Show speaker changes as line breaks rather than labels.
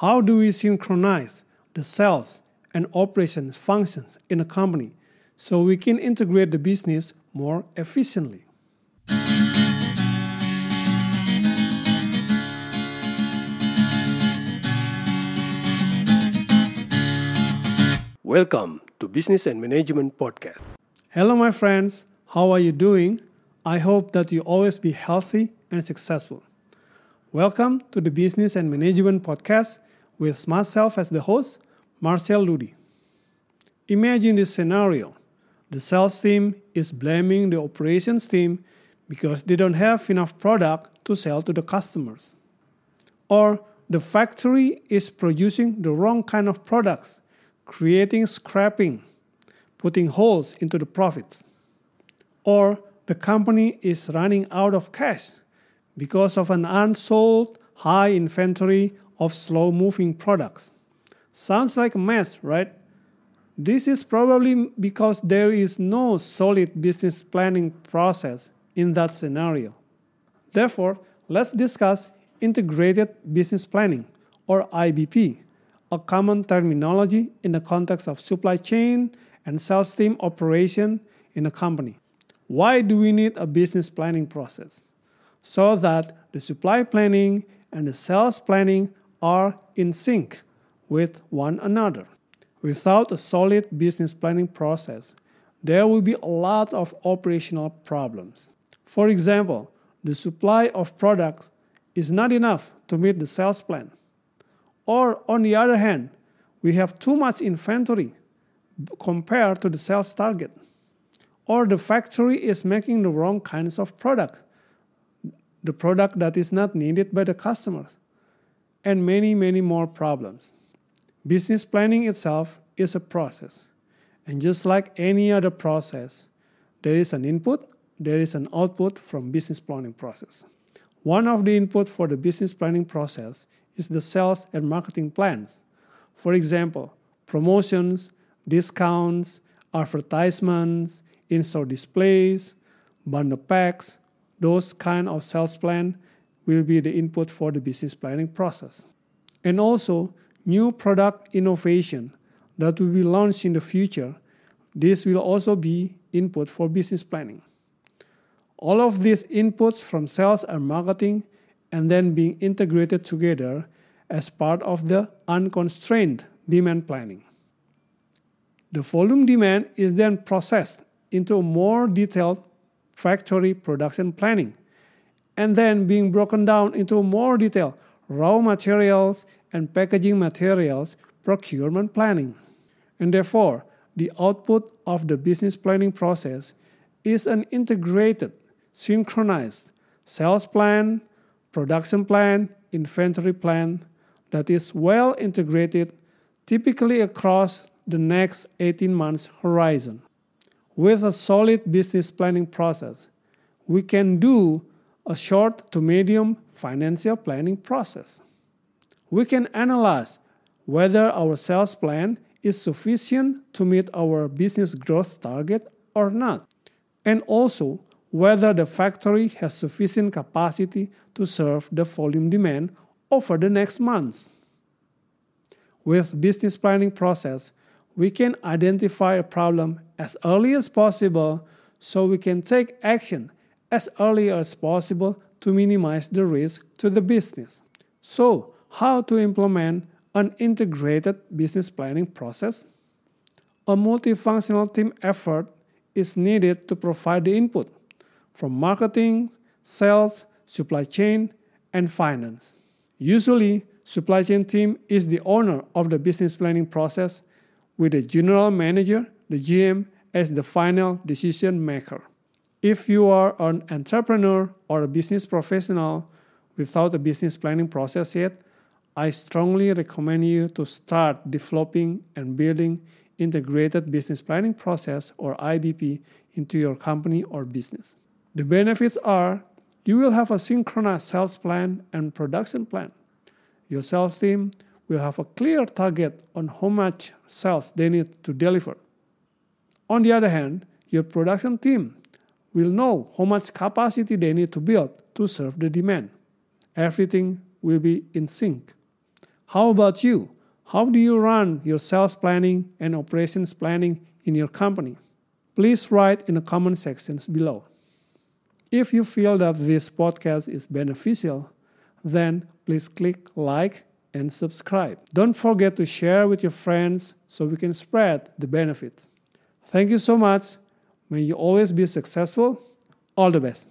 How do we synchronize the sales and operations functions in a company so we can integrate the business more efficiently?
Welcome to Business and Management Podcast.
Hello, my friends. How are you doing? I hope that you always be healthy and successful. Welcome to the Business and Management Podcast with myself as the host, Marchell Ludy. Imagine this scenario the sales team is blaming the operations team because they don't have enough product to sell to the customers. Or the factory is producing the wrong kind of products creating scrapping, putting holes into the profits. Or the company is running out of cash because of an unsold high inventory of slow moving products. Sounds like a mess, right? This is probably because there is no solid business planning process in that scenario. Therefore, let's discuss integrated business planning or IBP a common terminology in the context of supply chain and sales team operation in a company. Why do we need a business planning process? So that the supply planning and the sales planning are in sync with one another. Without a solid business planning process, there will be a lot of operational problems. For example, the supply of products is not enough to meet the sales plan. Or, on the other hand, we have too much inventory compared to the sales target. Or the factory is making the wrong kinds of product, the product that is not needed by the customers, and many, many more problems. Business planning itself is a process. And just like any other process, there is an input, there is an output from business planning process. One of the input for the business planning process is the sales and marketing plans. For example, promotions, discounts, advertisements, in-store displays, bundle packs, those kind of sales plan will be the input for the business planning process. And also, new product innovation that will be launched in the future, this will also be input for business planning. All of these inputs from sales and marketing and then being integrated together as part of the unconstrained demand planning. The volume demand is then processed into a more detailed factory production planning and then being broken down into more detail raw materials and packaging materials procurement planning. And therefore, the output of the business planning process is an integrated, synchronized sales plan, production plan, inventory plan that is well integrated, typically across the next 18 months horizon. With a solid business planning process, we can do a short to medium financial planning process. We can analyze whether our sales plan is sufficient to meet our business growth target or not, and also whether the factory has sufficient capacity to serve the volume demand over the next months. With business planning process, we can identify a problem as early as possible so we can take action as early as possible to minimize the risk to the business. So, how to implement an integrated business planning process? A multifunctional team effort is needed to provide the input from marketing, sales, supply chain, and finance. Usually, supply chain team is the owner of the business planning process with the general manager, the GM, as the final decision maker. If you are an entrepreneur or a business professional without a business planning process yet, I strongly recommend you to start developing and building integrated business planning process or IBP into your company or business. The benefits are you will have a synchronized sales plan and production plan. Your sales team will have a clear target on how much sales they need to deliver. On the other hand, your production team will know how much capacity they need to build to serve the demand. Everything will be in sync. How about you? How do you run your sales planning and operations planning in your company? Please write in the comment sections below. If you feel that this podcast is beneficial, then please click like and subscribe. Don't forget to share with your friends so we can spread the benefits. Thank you so much. May you always be successful. All the best.